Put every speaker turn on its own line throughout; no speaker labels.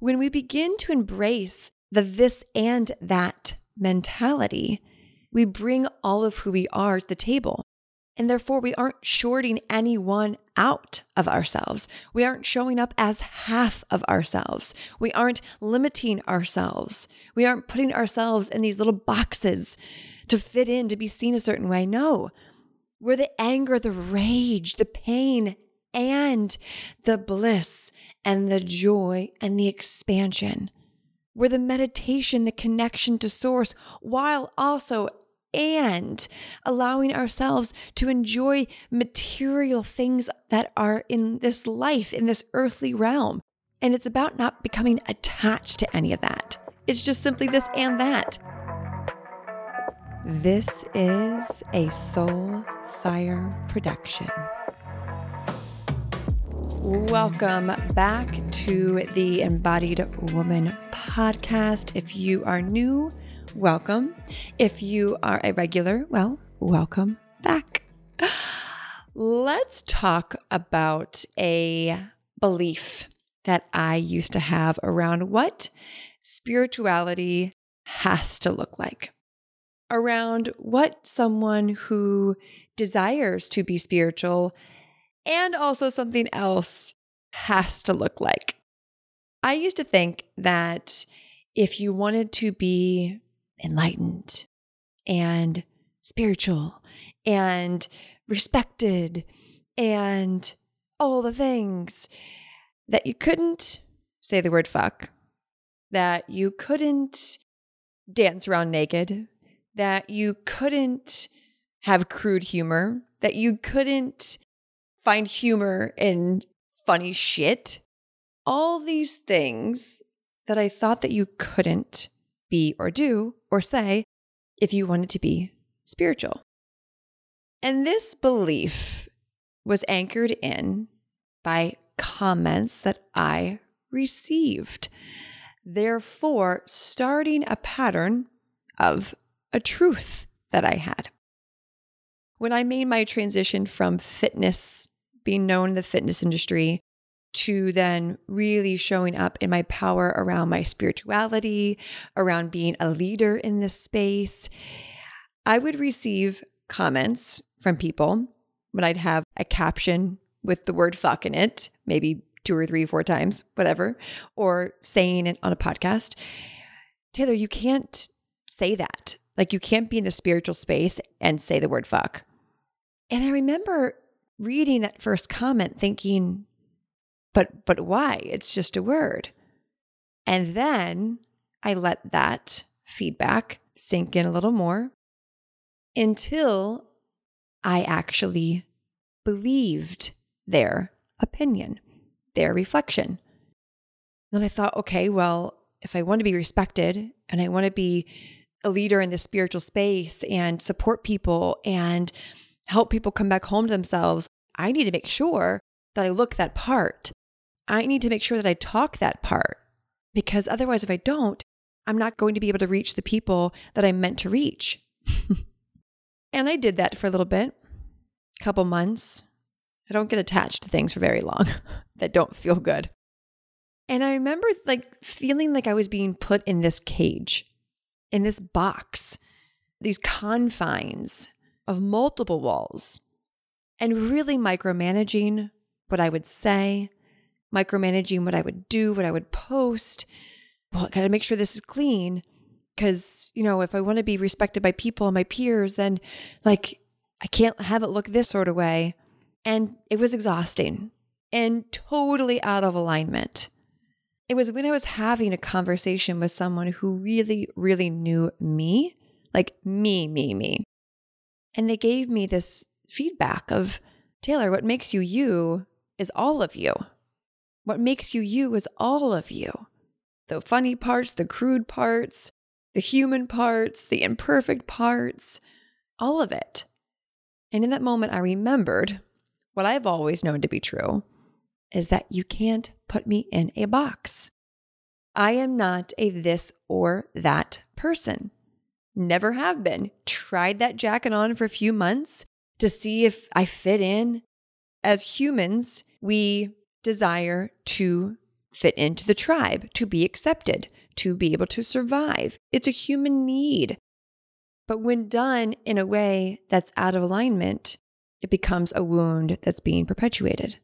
When we begin to embrace the this and that mentality, we bring all of who we are to the table. And therefore, we aren't shorting anyone out of ourselves. We aren't showing up as half of ourselves. We aren't limiting ourselves. We aren't putting ourselves in these little boxes to fit in, to be seen a certain way. No, we're the anger, the rage, the pain, and the bliss and the joy and the expansion. We're the meditation, the connection to source, while also and allowing ourselves to enjoy material things that are in this life, in this earthly realm. And it's about not becoming attached to any of that. It's just simply this and that. This is a Soul Fire production. Welcome back to the Embodied Woman podcast. If you are new, welcome. If you are a regular, well, welcome back. Let's talk about a belief that I used to have around what spirituality has to look like, around what someone who desires to be spiritual and also something else has to look like. I used to think that if you wanted to be enlightened and spiritual and respected and all the things that you couldn't say the word fuck, that you couldn't dance around naked, that you couldn't have crude humor, that you couldn't find humor in funny shit. All these things that I thought that you couldn't be or do or say if you wanted to be spiritual. And this belief was anchored in by comments that I received, therefore, starting a pattern of a truth that I had. When I made my transition from fitness, being known in the fitness industry, to then really showing up in my power around my spirituality, around being a leader in this space, I would receive comments from people when I'd have a caption with the word fuck in it, maybe two or three, four times, whatever, or saying it on a podcast. Taylor, you can't say that. Like, you can't be in the spiritual space and say the word fuck. And I remember reading that first comment thinking, but but why? It's just a word. And then I let that feedback sink in a little more until I actually believed their opinion, their reflection. Then I thought, okay, well, if I want to be respected and I want to be a leader in the spiritual space and support people and help people come back home to themselves, I need to make sure that I look that part. I need to make sure that I talk that part because otherwise, if I don't, I'm not going to be able to reach the people that I'm meant to reach. and I did that for a little bit, a couple months. I don't get attached to things for very long that don't feel good. And I remember like feeling like I was being put in this cage, in this box, these confines of multiple walls, and really micromanaging what I would say, micromanaging what I would do, what I would post. Well, I got to make sure this is clean because, you know, if I want to be respected by people and my peers, then like I can't have it look this sort of way. And it was exhausting and totally out of alignment. It was when I was having a conversation with someone who really, really knew me, like me, me, me. And they gave me this feedback of Taylor, what makes you you is all of you. What makes you you is all of you the funny parts, the crude parts, the human parts, the imperfect parts, all of it. And in that moment, I remembered what I've always known to be true is that you can't put me in a box. I am not a this or that person. Never have been. Tried that jacket on for a few months to see if I fit in. As humans, we desire to fit into the tribe, to be accepted, to be able to survive. It's a human need. But when done in a way that's out of alignment, it becomes a wound that's being perpetuated.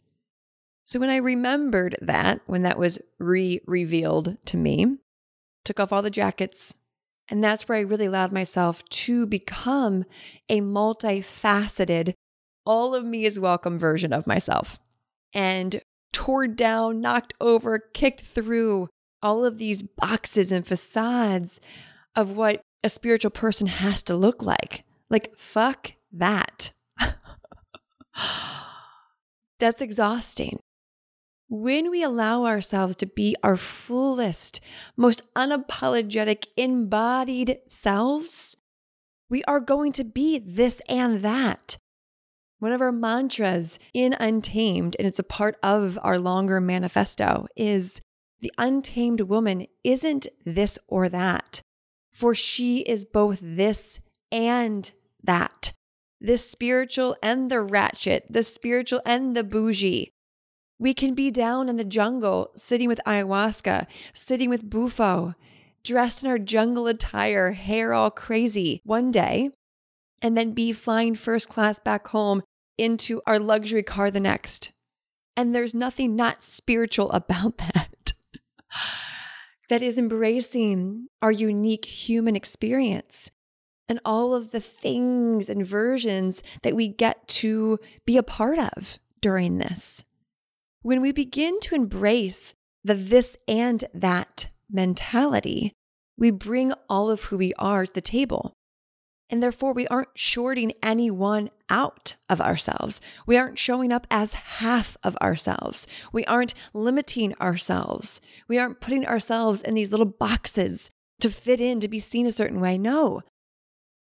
So when I remembered that, when that was re revealed to me, took off all the jackets, and that's where I really allowed myself to become a multifaceted, all of me is welcome version of myself. And tore down, knocked over, kicked through all of these boxes and facades of what a spiritual person has to look like. Like, fuck that. That's exhausting. When we allow ourselves to be our fullest, most unapologetic, embodied selves, we are going to be this and that. One of our mantras in Untamed, and it's a part of our longer manifesto, is the untamed woman isn't this or that, for she is both this and that. The spiritual and the ratchet, the spiritual and the bougie. We can be down in the jungle, sitting with ayahuasca, sitting with bufo, dressed in our jungle attire, hair all crazy one day, and then be flying first class back home into our luxury car the next. And there's nothing not spiritual about that. that is embracing our unique human experience and all of the things and versions that we get to be a part of during this. When we begin to embrace the this and that mentality, we bring all of who we are to the table. And therefore, we aren't shorting anyone out of ourselves. We aren't showing up as half of ourselves. We aren't limiting ourselves. We aren't putting ourselves in these little boxes to fit in, to be seen a certain way. No,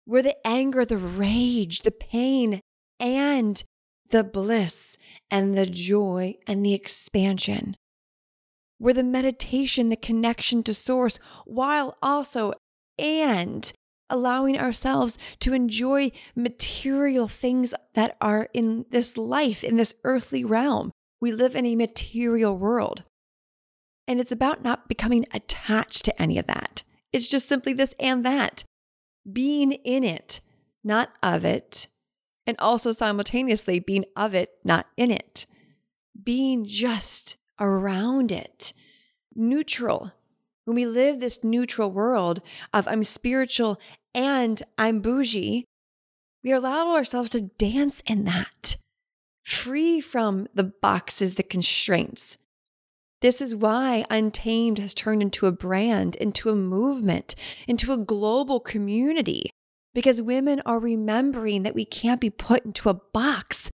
we're the anger, the rage, the pain, and the bliss and the joy and the expansion. We're the meditation, the connection to source, while also and allowing ourselves to enjoy material things that are in this life, in this earthly realm. We live in a material world. And it's about not becoming attached to any of that. It's just simply this and that being in it, not of it, and also simultaneously being of it, not in it, being just around it, neutral. When we live this neutral world of I'm spiritual and I'm bougie, we allow ourselves to dance in that, free from the boxes, the constraints. This is why Untamed has turned into a brand, into a movement, into a global community, because women are remembering that we can't be put into a box.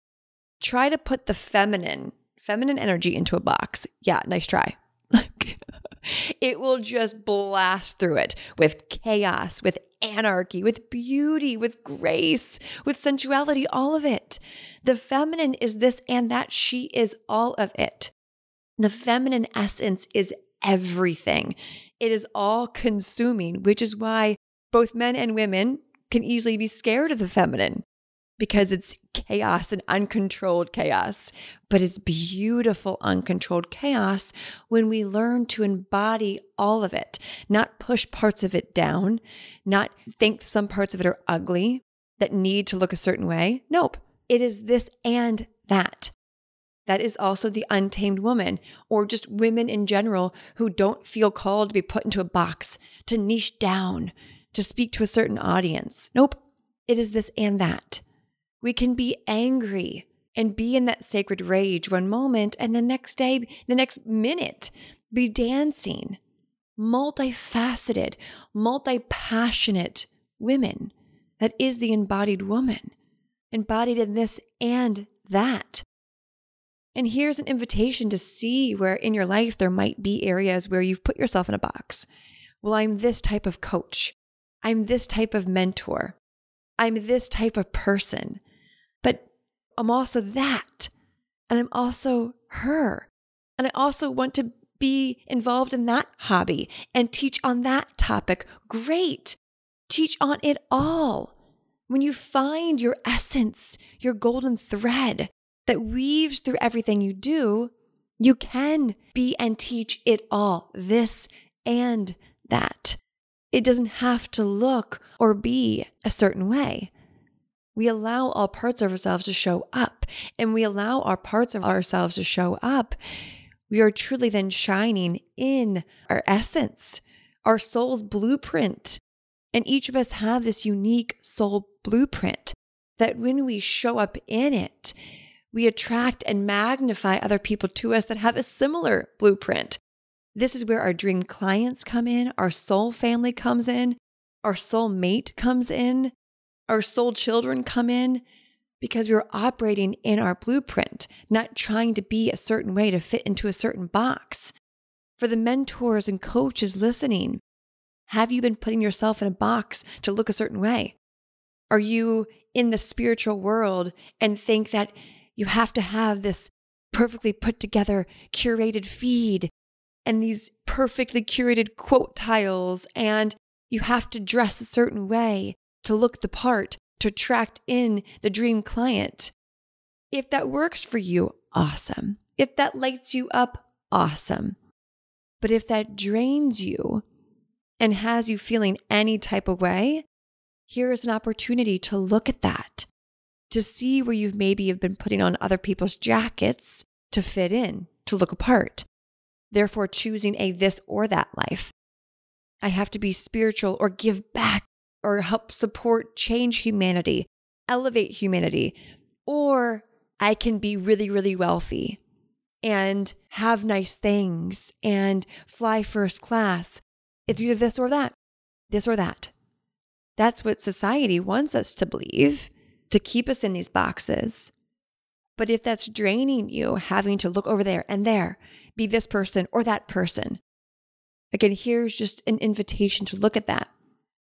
Try to put the feminine, feminine energy into a box. Yeah, nice try. it will just blast through it with chaos, with anarchy, with beauty, with grace, with sensuality, all of it. The feminine is this and that. She is all of it. The feminine essence is everything. It is all consuming, which is why both men and women can easily be scared of the feminine because it's chaos and uncontrolled chaos. But it's beautiful, uncontrolled chaos when we learn to embody all of it, not push parts of it down, not think some parts of it are ugly that need to look a certain way. Nope. It is this and that. That is also the untamed woman, or just women in general who don't feel called to be put into a box, to niche down, to speak to a certain audience. Nope. It is this and that. We can be angry and be in that sacred rage one moment, and the next day, the next minute, be dancing multifaceted, multi passionate women. That is the embodied woman, embodied in this and that. And here's an invitation to see where in your life there might be areas where you've put yourself in a box. Well, I'm this type of coach. I'm this type of mentor. I'm this type of person. But I'm also that. And I'm also her. And I also want to be involved in that hobby and teach on that topic. Great. Teach on it all. When you find your essence, your golden thread that weaves through everything you do, You can be and teach it all, this and that. It doesn't have to look or be a certain way. We allow all parts of ourselves to show up, and we allow our parts of ourselves to show up. We are truly then shining in our essence, our soul's blueprint. And each of us have this unique soul blueprint that when we show up in it, we attract and magnify other people to us that have a similar blueprint. This is where our dream clients come in, our soul family comes in, our soul mate comes in, our soul children come in because we're operating in our blueprint, not trying to be a certain way to fit into a certain box. For the mentors and coaches listening, have you been putting yourself in a box to look a certain way? Are you in the spiritual world and think that you have to have this perfectly put together, curated feed and these perfectly curated quote tiles, and you have to dress a certain way to look the part to attract in the dream client. If that works for you, awesome. If that lights you up, awesome. But if that drains you and has you feeling any type of way, here is an opportunity to look at that, to see where you've maybe have been putting on other people's jackets to fit in, to look apart therefore choosing a this or that life. I have to be spiritual or give back or help support change humanity, elevate humanity, or I can be really, really wealthy and have nice things and fly first class. It's either this or that, this or that. That's what society wants us to believe to keep us in these boxes. But if that's draining you, having to look over there and there be this person or that person. Again, here's just an invitation to look at that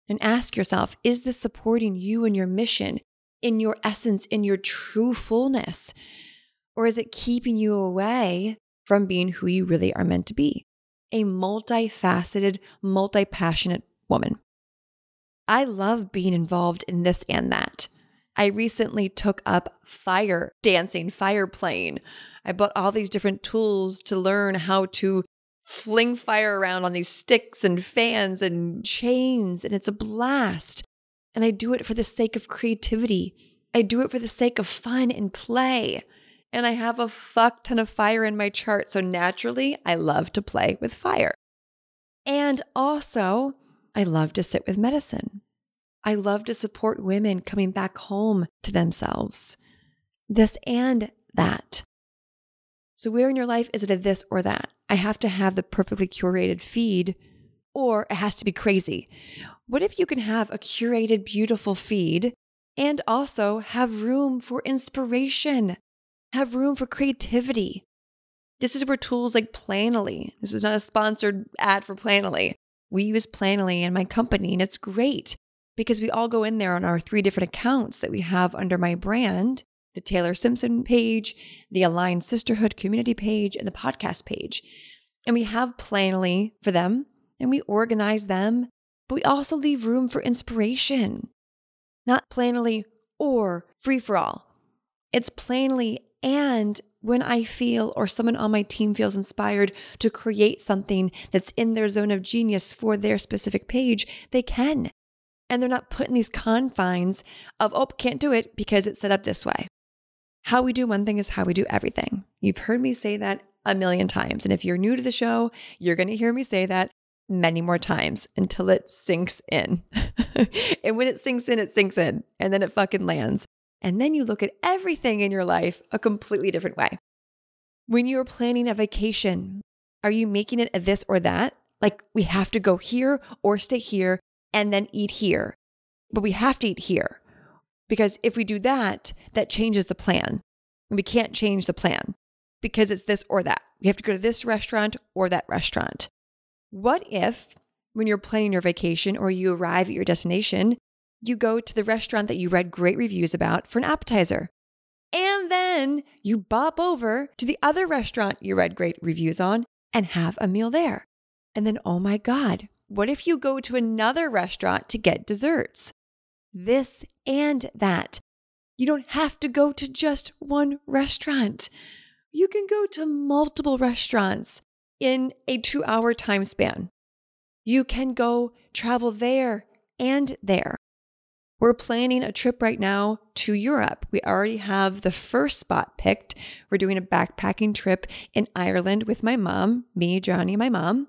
and ask yourself is this supporting you and your mission, in your essence, in your true fullness? Or is it keeping you away from being who you really are meant to be? A multifaceted, multi passionate woman. I love being involved in this and that. I recently took up fire dancing, fire playing. I bought all these different tools to learn how to fling fire around on these sticks and fans and chains, and it's a blast. And I do it for the sake of creativity. I do it for the sake of fun and play. And I have a fuck ton of fire in my chart. So naturally, I love to play with fire. And also, I love to sit with medicine. I love to support women coming back home to themselves. This and that. So, where in your life is it a this or that? I have to have the perfectly curated feed, or it has to be crazy. What if you can have a curated, beautiful feed and also have room for inspiration, have room for creativity? This is where tools like Planoly, this is not a sponsored ad for Planoly. We use Planoly in my company, and it's great because we all go in there on our three different accounts that we have under my brand the Taylor Simpson page, the Aligned Sisterhood community page, and the podcast page. And we have Planoly for them and we organize them, but we also leave room for inspiration. Not Planoly or free for all. It's Planoly and when I feel or someone on my team feels inspired to create something that's in their zone of genius for their specific page, they can. And they're not put in these confines of, oh, can't do it because it's set up this way. How we do one thing is how we do everything. You've heard me say that a million times. And if you're new to the show, you're going to hear me say that many more times until it sinks in. and when it sinks in, it sinks in and then it fucking lands. And then you look at everything in your life a completely different way. When you're planning a vacation, are you making it a this or that? Like we have to go here or stay here and then eat here, but we have to eat here. Because if we do that, that changes the plan. And we can't change the plan because it's this or that. We have to go to this restaurant or that restaurant. What if, when you're planning your vacation or you arrive at your destination, you go to the restaurant that you read great reviews about for an appetizer? And then you bop over to the other restaurant you read great reviews on and have a meal there. And then, oh my God, what if you go to another restaurant to get desserts? this and that. You don't have to go to just one restaurant. you can go to multiple restaurants in a two hour time span. You can go travel there and there. We're planning a trip right now to Europe. We already have the first spot picked. We're doing a backpacking trip in Ireland with my mom, me, Johnny, my mom.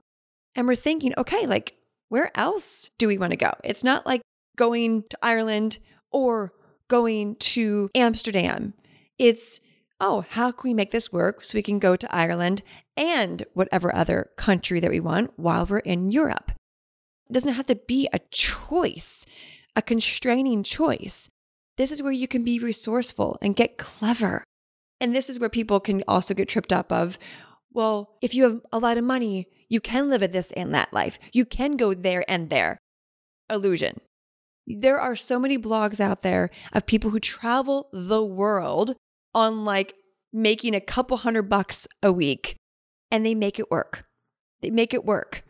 And we're thinking, okay, like, where else do we want to go? It's not like going to Ireland or going to Amsterdam. It's, oh, how can we make this work so we can go to Ireland and whatever other country that we want while we're in Europe? It doesn't have to be a choice a constraining choice. This is where you can be resourceful and get clever. And this is where people can also get tripped up of, well, if you have a lot of money, you can live a this and that life. You can go there and there. Illusion. There are so many blogs out there of people who travel the world on like making a couple hundred bucks a week and they make it work. They make it work.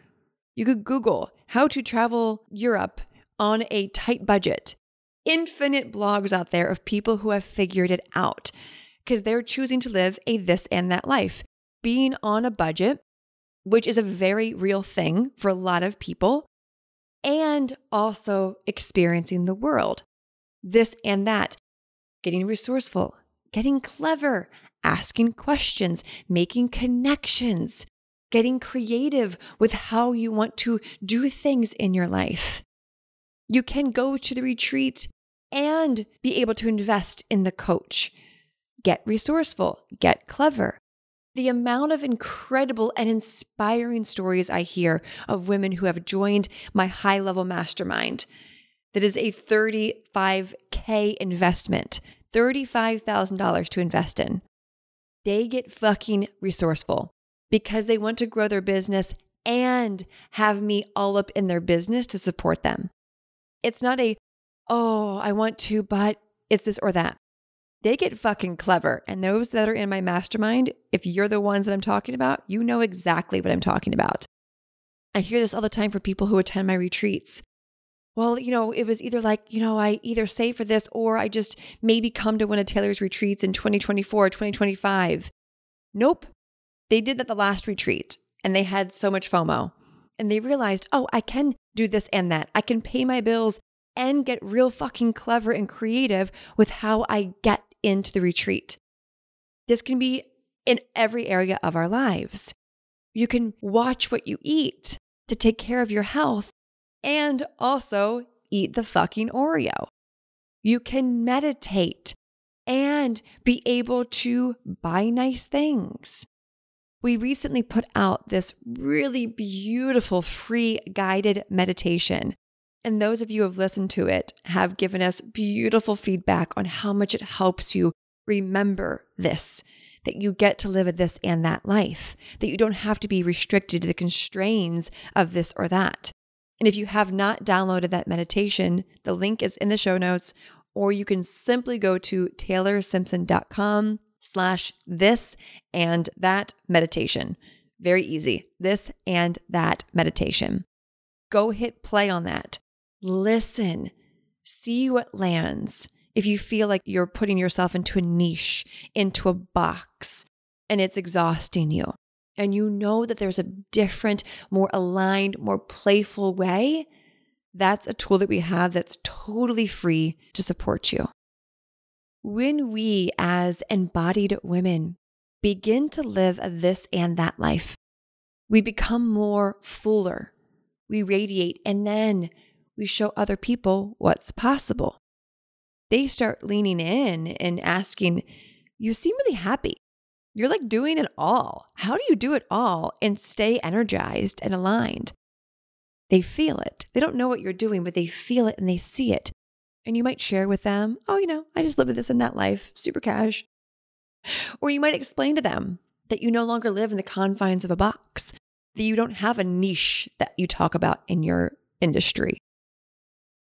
You could Google how to travel Europe on a tight budget. Infinite blogs out there of people who have figured it out because they're choosing to live a this and that life. Being on a budget, which is a very real thing for a lot of people, and also experiencing the world. This and that, getting resourceful, getting clever, asking questions, making connections, getting creative with how you want to do things in your life. You can go to the retreat and be able to invest in the coach. Get resourceful, get clever. The amount of incredible and inspiring stories I hear of women who have joined my high level mastermind that is a 35K investment, $35,000 to invest in. They get fucking resourceful because they want to grow their business and have me all up in their business to support them. It's not a, oh, I want to, but it's this or that. They get fucking clever. And those that are in my mastermind, if you're the ones that I'm talking about, you know exactly what I'm talking about. I hear this all the time for people who attend my retreats. Well, you know, it was either like, you know, I either save for this or I just maybe come to one of Taylor's retreats in 2024, 2025. Nope. They did that the last retreat and they had so much FOMO and they realized, oh, I can do this and that. I can pay my bills and get real fucking clever and creative with how I get into the retreat. This can be in every area of our lives. You can watch what you eat to take care of your health and also eat the fucking Oreo. You can meditate and be able to buy nice things. We recently put out this really beautiful free guided meditation. And those of you who have listened to it have given us beautiful feedback on how much it helps you remember this that you get to live this and that life, that you don't have to be restricted to the constraints of this or that. And if you have not downloaded that meditation, the link is in the show notes, or you can simply go to taylorsimpson.com slash this and that meditation. Very easy. This and that meditation. Go hit play on that. Listen. See what lands. If you feel like you're putting yourself into a niche, into a box, and it's exhausting you, and you know that there's a different, more aligned, more playful way, that's a tool that we have that's totally free to support you. When we, as embodied women, begin to live this and that life, we become more fuller, we radiate, and then we show other people what's possible. They start leaning in and asking, You seem really happy. You're like doing it all. How do you do it all and stay energized and aligned? They feel it. They don't know what you're doing, but they feel it and they see it. And you might share with them, oh, you know, I just live with this and that life, super cash. Or you might explain to them that you no longer live in the confines of a box, that you don't have a niche that you talk about in your industry.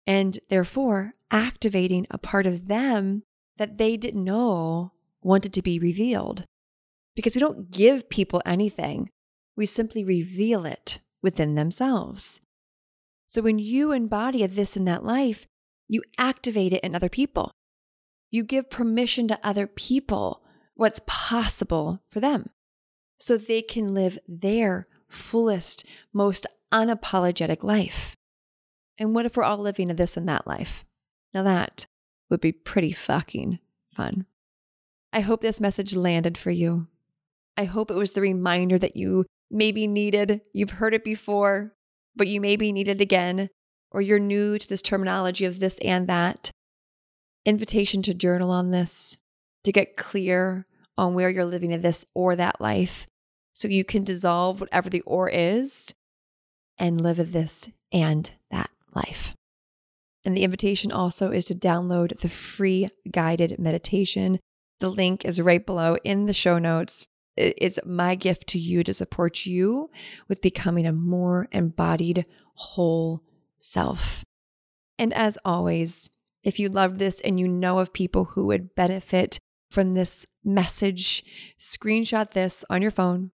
And therefore, activating a part of them that they didn't know wanted to be revealed. Because we don't give people anything, we simply reveal it within themselves. So when you embody a this and that life, you activate it in other people. You give permission to other people what's possible for them so they can live their fullest, most unapologetic life. And what if we're all living a this and that life? Now that would be pretty fucking fun. I hope this message landed for you. I hope it was the reminder that you maybe needed. You've heard it before, but you maybe need it again, or you're new to this terminology of this and that. Invitation to journal on this, to get clear on where you're living in this or that life, so you can dissolve whatever the or is and live this and that life. And the invitation also is to download the free guided meditation. The link is right below in the show notes. It's my gift to you to support you with becoming a more embodied, whole self. And as always, if you love this and you know of people who would benefit from this message, screenshot this on your phone,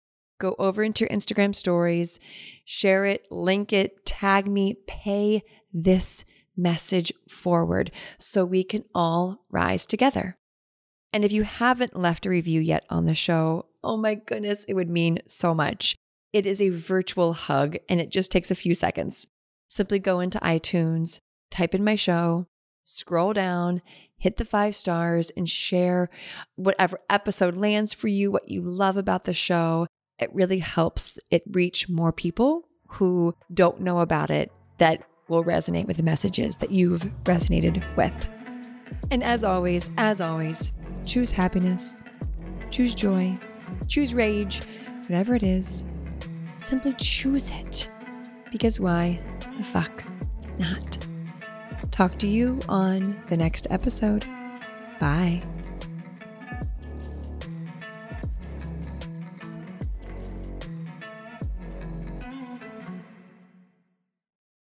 go over into your Instagram stories, share it, link it, tag me, pay this message forward so we can all rise together. And if you haven't left a review yet on the show, oh my goodness, it would mean so much. It is a virtual hug and it just takes a few seconds. Simply go into iTunes, type in my show, scroll down, hit the five stars, and share whatever episode lands for you, what you love about the show. It really helps it reach more people who don't know about it that will resonate with the messages that you've resonated with. And as always, as always, choose happiness, choose joy, choose rage, whatever it is. Simply choose it. Because why the fuck not? Talk to you on the next episode. Bye.